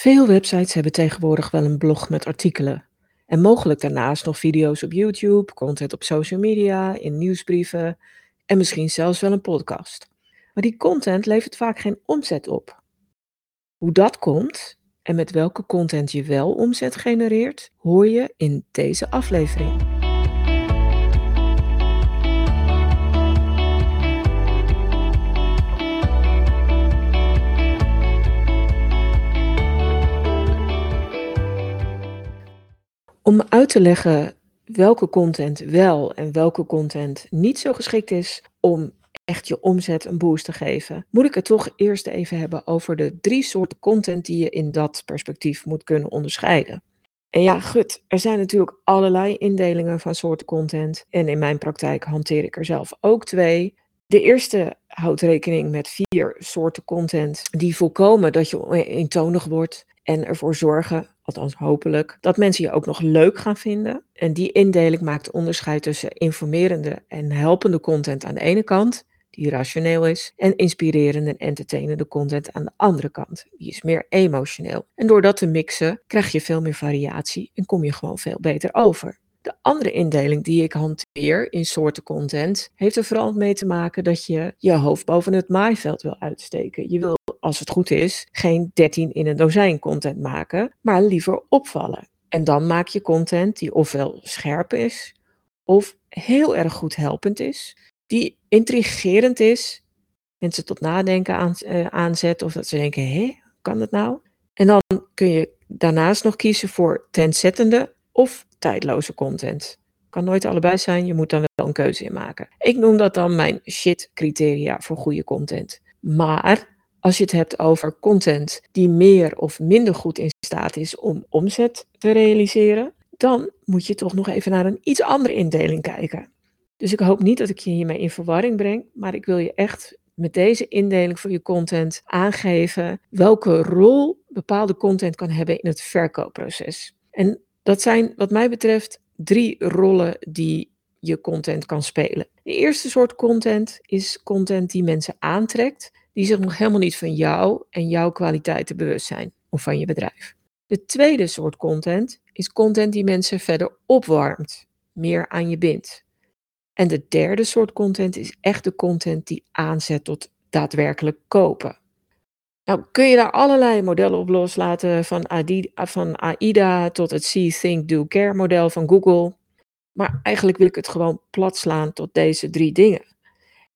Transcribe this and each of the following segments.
Veel websites hebben tegenwoordig wel een blog met artikelen. En mogelijk daarnaast nog video's op YouTube, content op social media, in nieuwsbrieven en misschien zelfs wel een podcast. Maar die content levert vaak geen omzet op. Hoe dat komt en met welke content je wel omzet genereert, hoor je in deze aflevering. Om uit te leggen welke content wel en welke content niet zo geschikt is om echt je omzet een boost te geven, moet ik het toch eerst even hebben over de drie soorten content die je in dat perspectief moet kunnen onderscheiden. En ja, gut, er zijn natuurlijk allerlei indelingen van soorten content. En in mijn praktijk hanteer ik er zelf ook twee. De eerste houdt rekening met vier soorten content die voorkomen dat je eentonig wordt en ervoor zorgen althans hopelijk, dat mensen je ook nog leuk gaan vinden. En die indeling maakt onderscheid tussen informerende en helpende content aan de ene kant, die rationeel is, en inspirerende en entertainende content aan de andere kant, die is meer emotioneel. En door dat te mixen krijg je veel meer variatie en kom je gewoon veel beter over. De andere indeling die ik hanteer in soorten content heeft er vooral mee te maken dat je je hoofd boven het maaiveld wil uitsteken. Je wil als het goed is, geen 13 in een dozijn content maken, maar liever opvallen. En dan maak je content die ofwel scherp is, of heel erg goed helpend is, die intrigerend is, mensen tot nadenken aan, uh, aanzet, of dat ze denken, hé, kan dat nou? En dan kun je daarnaast nog kiezen voor trendzettende of tijdloze content. Kan nooit allebei zijn, je moet dan wel een keuze in maken. Ik noem dat dan mijn shit criteria voor goede content. Maar als je het hebt over content die meer of minder goed in staat is om omzet te realiseren, dan moet je toch nog even naar een iets andere indeling kijken. Dus ik hoop niet dat ik je hiermee in verwarring breng, maar ik wil je echt met deze indeling voor je content aangeven welke rol bepaalde content kan hebben in het verkoopproces. En dat zijn wat mij betreft drie rollen die je content kan spelen. De eerste soort content is content die mensen aantrekt die zich nog helemaal niet van jou en jouw kwaliteiten bewust zijn of van je bedrijf. De tweede soort content is content die mensen verder opwarmt, meer aan je bindt. En de derde soort content is echt de content die aanzet tot daadwerkelijk kopen. Nou, kun je daar allerlei modellen op loslaten, van, van AIDA tot het See, Think, Do, Care model van Google. Maar eigenlijk wil ik het gewoon plat slaan tot deze drie dingen.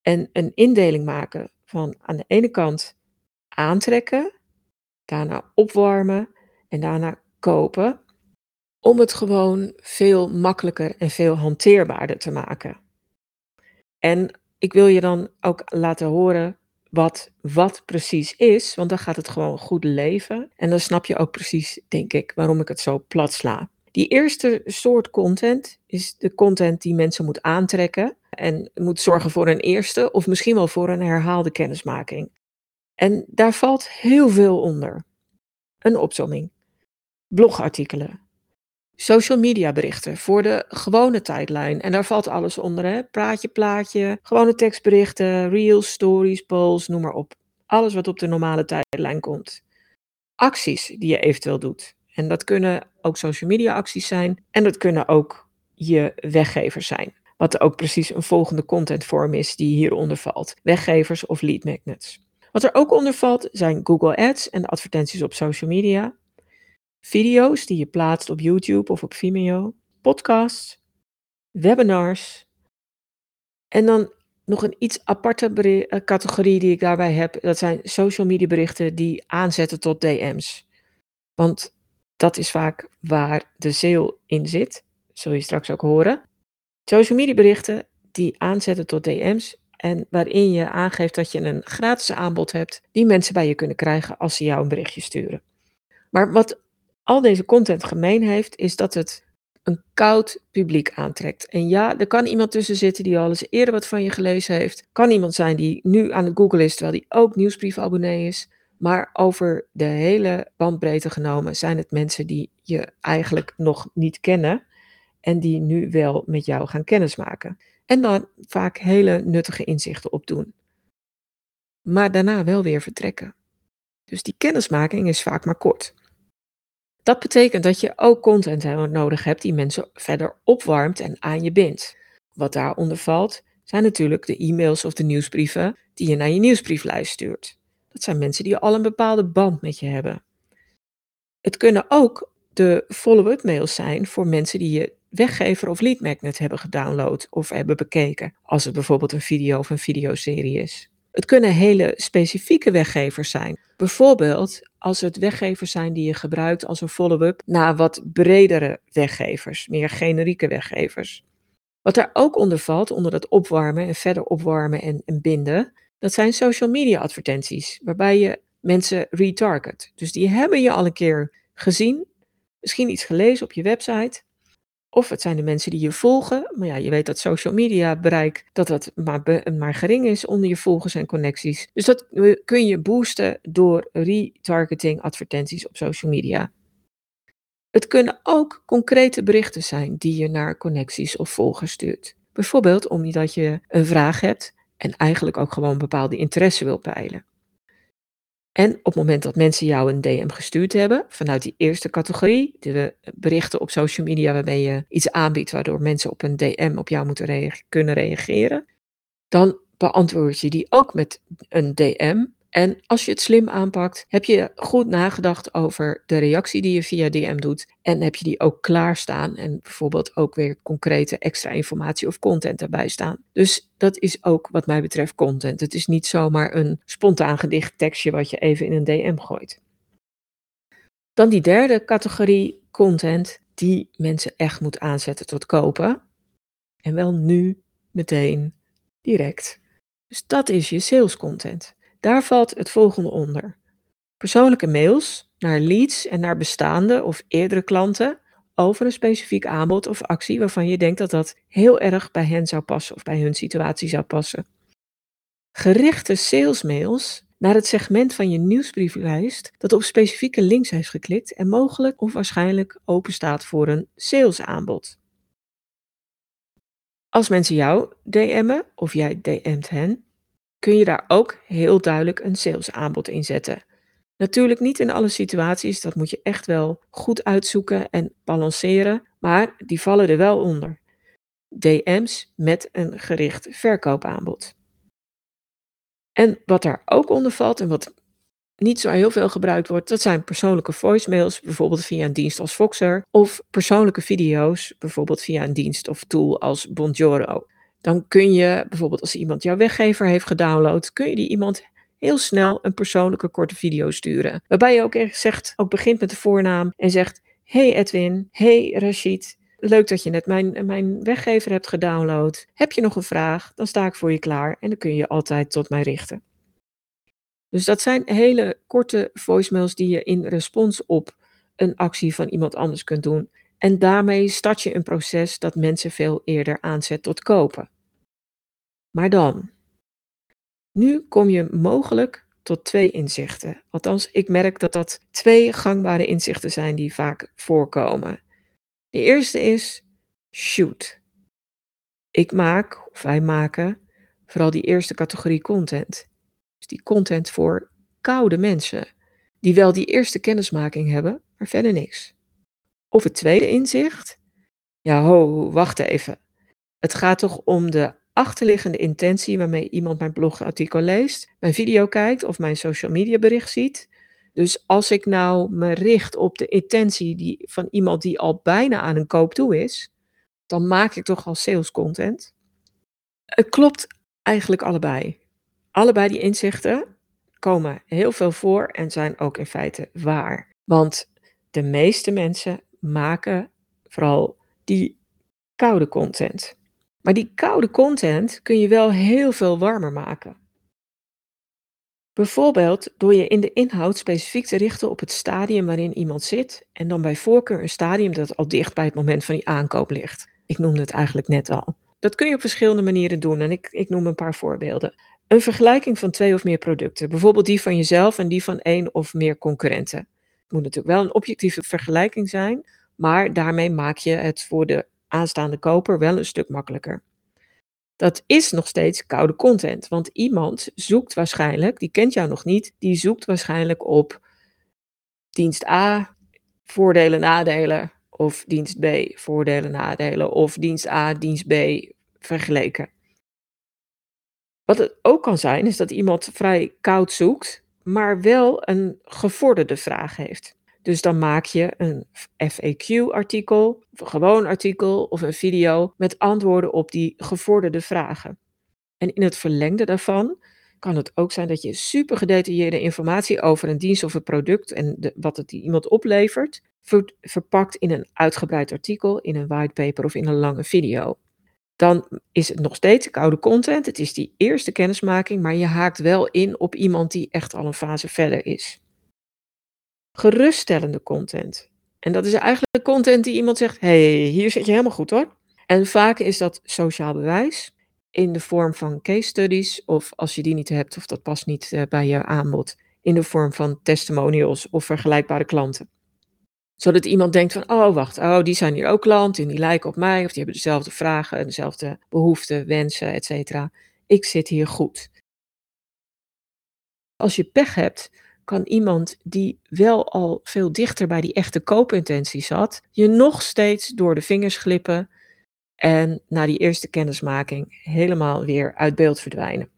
En een indeling maken van aan de ene kant aantrekken, daarna opwarmen en daarna kopen, om het gewoon veel makkelijker en veel hanteerbaarder te maken. En ik wil je dan ook laten horen wat wat precies is, want dan gaat het gewoon goed leven. En dan snap je ook precies, denk ik, waarom ik het zo plat sla. Die eerste soort content is de content die mensen moet aantrekken en moet zorgen voor een eerste of misschien wel voor een herhaalde kennismaking. En daar valt heel veel onder. Een opzomming. Blogartikelen. Social media berichten voor de gewone tijdlijn. En daar valt alles onder. Hè? Praatje, plaatje, gewone tekstberichten, reels, stories, polls, noem maar op. Alles wat op de normale tijdlijn komt. Acties die je eventueel doet. En dat kunnen ook social media acties zijn. En dat kunnen ook je weggevers zijn. Wat ook precies een volgende contentvorm is die hieronder valt. Weggevers of lead magnets. Wat er ook onder valt zijn Google Ads en de advertenties op social media. Video's die je plaatst op YouTube of op Vimeo. Podcasts. Webinars. En dan nog een iets aparte eh, categorie die ik daarbij heb. Dat zijn social media berichten die aanzetten tot DM's. Want dat is vaak waar de sale in zit. Zul je straks ook horen. Social media berichten die aanzetten tot DM's en waarin je aangeeft dat je een gratis aanbod hebt die mensen bij je kunnen krijgen als ze jou een berichtje sturen. Maar wat al deze content gemeen heeft, is dat het een koud publiek aantrekt. En ja, er kan iemand tussen zitten die al eens eerder wat van je gelezen heeft. Kan iemand zijn die nu aan het Google is, terwijl die ook nieuwsbriefabonnee is. Maar over de hele bandbreedte genomen zijn het mensen die je eigenlijk nog niet kennen en die nu wel met jou gaan kennismaken. En dan vaak hele nuttige inzichten opdoen. Maar daarna wel weer vertrekken. Dus die kennismaking is vaak maar kort. Dat betekent dat je ook content nodig hebt die mensen verder opwarmt en aan je bindt. Wat daaronder valt, zijn natuurlijk de e-mails of de nieuwsbrieven die je naar je nieuwsbrieflijst stuurt. Dat zijn mensen die al een bepaalde band met je hebben. Het kunnen ook de follow-up mails zijn voor mensen die je weggever of lead magnet hebben gedownload of hebben bekeken, als het bijvoorbeeld een video of een videoserie is. Het kunnen hele specifieke weggevers zijn. Bijvoorbeeld als het weggevers zijn die je gebruikt als een follow-up naar wat bredere weggevers, meer generieke weggevers. Wat daar ook onder valt, onder dat opwarmen en verder opwarmen en, en binden, dat zijn social media advertenties, waarbij je mensen retarget. Dus die hebben je al een keer gezien, misschien iets gelezen op je website, of het zijn de mensen die je volgen. Maar ja, je weet dat social media bereik dat dat maar, maar gering is onder je volgers en connecties. Dus dat kun je boosten door retargeting advertenties op social media. Het kunnen ook concrete berichten zijn die je naar connecties of volgers stuurt. Bijvoorbeeld omdat je een vraag hebt en eigenlijk ook gewoon bepaalde interesse wil peilen. En op het moment dat mensen jou een DM gestuurd hebben, vanuit die eerste categorie, de berichten op social media waarbij je iets aanbiedt waardoor mensen op een DM op jou moeten kunnen reageren, dan beantwoord je die ook met een DM en als je het slim aanpakt, heb je goed nagedacht over de reactie die je via DM doet. En heb je die ook klaarstaan en bijvoorbeeld ook weer concrete extra informatie of content erbij staan. Dus dat is ook wat mij betreft content. Het is niet zomaar een spontaan gedicht tekstje wat je even in een DM gooit. Dan die derde categorie content die mensen echt moet aanzetten tot kopen. En wel nu, meteen, direct. Dus dat is je sales content. Daar valt het volgende onder. Persoonlijke mails naar leads en naar bestaande of eerdere klanten over een specifiek aanbod of actie waarvan je denkt dat dat heel erg bij hen zou passen of bij hun situatie zou passen. Gerichte salesmails naar het segment van je nieuwsbrieflijst dat op specifieke links heeft geklikt en mogelijk of waarschijnlijk open staat voor een salesaanbod. Als mensen jou DM'en of jij DM't hen, kun je daar ook heel duidelijk een salesaanbod in zetten. Natuurlijk niet in alle situaties, dat moet je echt wel goed uitzoeken en balanceren, maar die vallen er wel onder. DM's met een gericht verkoopaanbod. En wat daar ook onder valt en wat niet zo heel veel gebruikt wordt, dat zijn persoonlijke voicemails, bijvoorbeeld via een dienst als Voxer, of persoonlijke video's, bijvoorbeeld via een dienst of tool als Bonjoro dan kun je bijvoorbeeld als iemand jouw weggever heeft gedownload, kun je die iemand heel snel een persoonlijke korte video sturen. Waarbij je ook echt zegt, ook begint met de voornaam en zegt: Hey Edwin, hey Rashid, leuk dat je net mijn, mijn weggever hebt gedownload. Heb je nog een vraag? Dan sta ik voor je klaar en dan kun je altijd tot mij richten. Dus dat zijn hele korte voicemails die je in respons op een actie van iemand anders kunt doen. En daarmee start je een proces dat mensen veel eerder aanzet tot kopen. Maar dan, nu kom je mogelijk tot twee inzichten. Althans, ik merk dat dat twee gangbare inzichten zijn die vaak voorkomen. De eerste is shoot. Ik maak, of wij maken, vooral die eerste categorie content. Dus die content voor koude mensen, die wel die eerste kennismaking hebben, maar verder niks. Of het tweede inzicht, ja ho, wacht even. Het gaat toch om de achterliggende intentie waarmee iemand mijn blogartikel leest, mijn video kijkt of mijn social media bericht ziet. Dus als ik nou me richt op de intentie die, van iemand die al bijna aan een koop toe is, dan maak ik toch al sales content. Het klopt eigenlijk allebei. Allebei die inzichten komen heel veel voor en zijn ook in feite waar. Want de meeste mensen maken vooral die koude content. Maar die koude content kun je wel heel veel warmer maken. Bijvoorbeeld door je in de inhoud specifiek te richten op het stadium waarin iemand zit en dan bij voorkeur een stadium dat al dicht bij het moment van die aankoop ligt. Ik noemde het eigenlijk net al. Dat kun je op verschillende manieren doen en ik, ik noem een paar voorbeelden. Een vergelijking van twee of meer producten, bijvoorbeeld die van jezelf en die van één of meer concurrenten. Het moet natuurlijk wel een objectieve vergelijking zijn, maar daarmee maak je het voor de aanstaande koper wel een stuk makkelijker. Dat is nog steeds koude content, want iemand zoekt waarschijnlijk, die kent jou nog niet, die zoekt waarschijnlijk op dienst A voordelen, nadelen of dienst B, voordelen, nadelen of dienst A, dienst B vergeleken. Wat het ook kan zijn, is dat iemand vrij koud zoekt, maar wel een gevorderde vraag heeft. Dus dan maak je een FAQ-artikel, een gewoon artikel of een video met antwoorden op die gevorderde vragen. En in het verlengde daarvan kan het ook zijn dat je super gedetailleerde informatie over een dienst of een product en wat het iemand oplevert, verpakt in een uitgebreid artikel, in een whitepaper of in een lange video. Dan is het nog steeds koude content. Het is die eerste kennismaking, maar je haakt wel in op iemand die echt al een fase verder is. Geruststellende content. En dat is eigenlijk content die iemand zegt: hey, hier zit je helemaal goed hoor. En vaak is dat sociaal bewijs in de vorm van case studies, of als je die niet hebt of dat past niet uh, bij je aanbod, in de vorm van testimonials of vergelijkbare klanten. Zodat iemand denkt van, oh wacht, oh die zijn hier ook klant en die lijken op mij, of die hebben dezelfde vragen, dezelfde behoeften, wensen, etc. Ik zit hier goed. Als je pech hebt, kan iemand die wel al veel dichter bij die echte koopintentie zat, je nog steeds door de vingers glippen en na die eerste kennismaking helemaal weer uit beeld verdwijnen.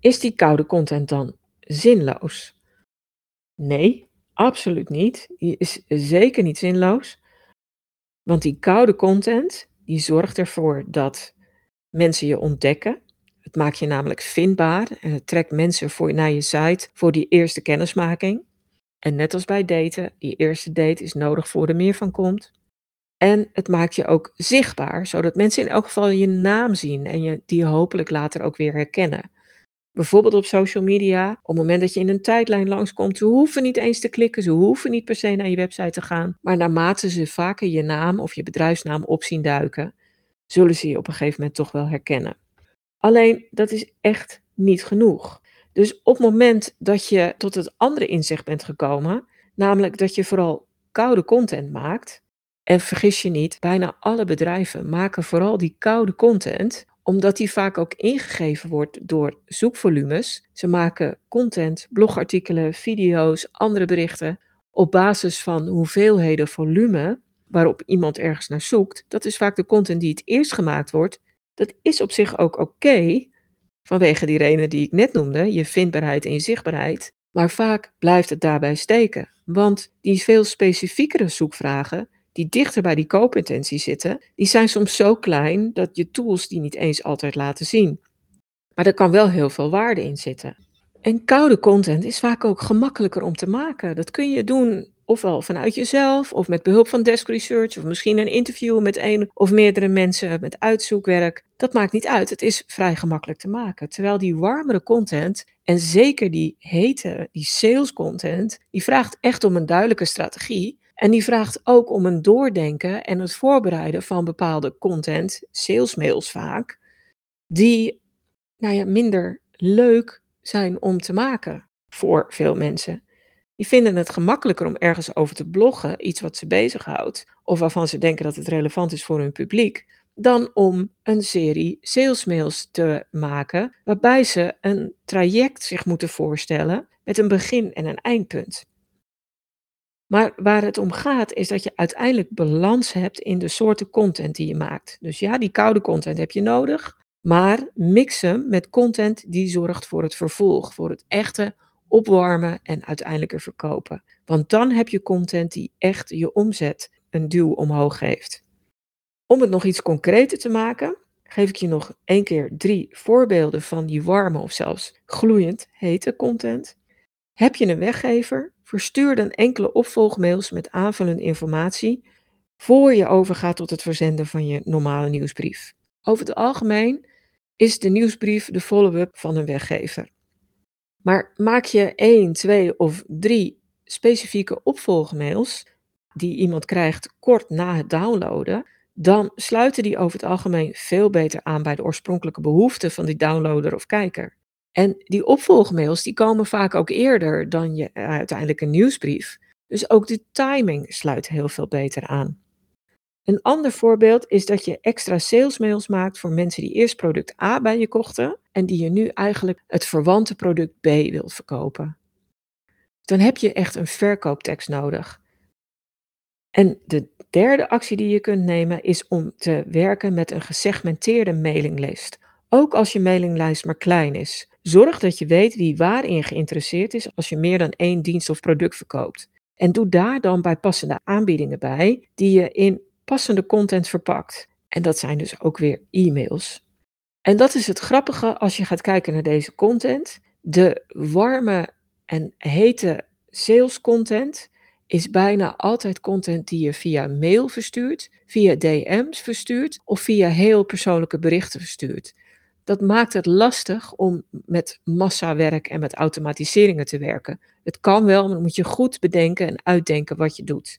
Is die koude content dan zinloos? Nee, absoluut niet. Die is zeker niet zinloos. Want die koude content, die zorgt ervoor dat mensen je ontdekken. Het maakt je namelijk vindbaar en het trekt mensen voor, naar je site voor die eerste kennismaking. En net als bij daten, die eerste date is nodig voor er meer van komt. En het maakt je ook zichtbaar, zodat mensen in elk geval je naam zien en je die hopelijk later ook weer herkennen. Bijvoorbeeld op social media, op het moment dat je in een tijdlijn langskomt, ze hoeven niet eens te klikken, ze hoeven niet per se naar je website te gaan, maar naarmate ze vaker je naam of je bedrijfsnaam op zien duiken, zullen ze je op een gegeven moment toch wel herkennen. Alleen dat is echt niet genoeg. Dus op het moment dat je tot het andere inzicht bent gekomen, namelijk dat je vooral koude content maakt, en vergis je niet, bijna alle bedrijven maken vooral die koude content, omdat die vaak ook ingegeven wordt door zoekvolumes. Ze maken content, blogartikelen, video's, andere berichten op basis van hoeveelheden volume waarop iemand ergens naar zoekt. Dat is vaak de content die het eerst gemaakt wordt. Dat is op zich ook oké, vanwege die redenen die ik net noemde, je vindbaarheid en je zichtbaarheid. Maar vaak blijft het daarbij steken, want die veel specifiekere zoekvragen die dichter bij die koopintentie zitten, die zijn soms zo klein dat je tools die niet eens altijd laten zien. Maar er kan wel heel veel waarde in zitten. En koude content is vaak ook gemakkelijker om te maken. Dat kun je doen ofwel vanuit jezelf of met behulp van desk research of misschien een interview met één of meerdere mensen met uitzoekwerk. Dat maakt niet uit. Het is vrij gemakkelijk te maken. Terwijl die warmere content en zeker die hete, die sales content, die vraagt echt om een duidelijke strategie. En die vraagt ook om een doordenken en het voorbereiden van bepaalde content, salesmails vaak, die nou ja, minder leuk zijn om te maken voor veel mensen. Die vinden het gemakkelijker om ergens over te bloggen, iets wat ze bezighoudt, of waarvan ze denken dat het relevant is voor hun publiek, dan om een serie salesmails te maken, waarbij ze een traject zich moeten voorstellen met een begin en een eindpunt. Maar waar het om gaat is dat je uiteindelijk balans hebt in de soorten content die je maakt. Dus ja, die koude content heb je nodig, maar mix hem met content die zorgt voor het vervolg, voor het echte opwarmen en uiteindelijk er verkopen. Want dan heb je content die echt je omzet een duw omhoog geeft. Om het nog iets concreter te maken, geef ik je nog één keer drie voorbeelden van die warme of zelfs gloeiend hete content. Heb je een weggever Verstuur dan enkele opvolgmails met aanvullende informatie voor je overgaat tot het verzenden van je normale nieuwsbrief. Over het algemeen is de nieuwsbrief de follow-up van een weggever. Maar maak je één, twee of drie specifieke opvolgmails die iemand krijgt kort na het downloaden, dan sluiten die over het algemeen veel beter aan bij de oorspronkelijke behoeften van die downloader of kijker. En die opvolgmails die komen vaak ook eerder dan je uh, uiteindelijk een nieuwsbrief. Dus ook de timing sluit heel veel beter aan. Een ander voorbeeld is dat je extra salesmails maakt voor mensen die eerst product A bij je kochten en die je nu eigenlijk het verwante product B wilt verkopen. Dan heb je echt een verkooptekst nodig. En de derde actie die je kunt nemen is om te werken met een gesegmenteerde mailinglijst. Ook als je mailinglijst maar klein is. Zorg dat je weet wie waarin geïnteresseerd is als je meer dan één dienst of product verkoopt. En doe daar dan bij passende aanbiedingen bij die je in passende content verpakt. En dat zijn dus ook weer e-mails. En dat is het grappige als je gaat kijken naar deze content. De warme en hete sales content is bijna altijd content die je via mail verstuurt, via DM's verstuurt of via heel persoonlijke berichten verstuurt. Dat maakt het lastig om met massawerk en met automatiseringen te werken. Het kan wel, maar dan moet je goed bedenken en uitdenken wat je doet.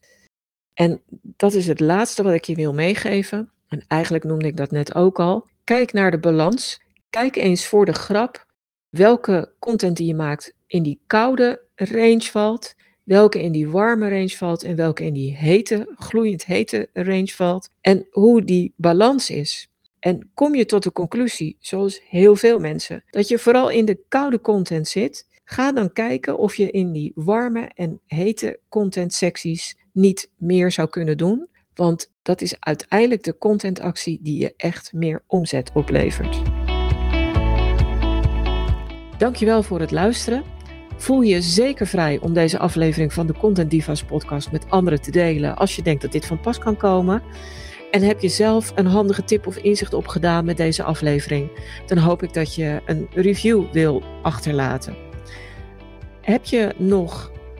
En dat is het laatste wat ik je wil meegeven. En eigenlijk noemde ik dat net ook al. Kijk naar de balans. Kijk eens voor de grap welke content die je maakt in die koude range valt, welke in die warme range valt en welke in die hete, gloeiend hete range valt en hoe die balans is. En kom je tot de conclusie, zoals heel veel mensen, dat je vooral in de koude content zit, ga dan kijken of je in die warme en hete content secties niet meer zou kunnen doen. Want dat is uiteindelijk de contentactie die je echt meer omzet oplevert. Dankjewel voor het luisteren. Voel je zeker vrij om deze aflevering van de Content Divas podcast met anderen te delen als je denkt dat dit van pas kan komen. En heb je zelf een handige tip of inzicht opgedaan met deze aflevering, dan hoop ik dat je een review wil achterlaten. Heb je nog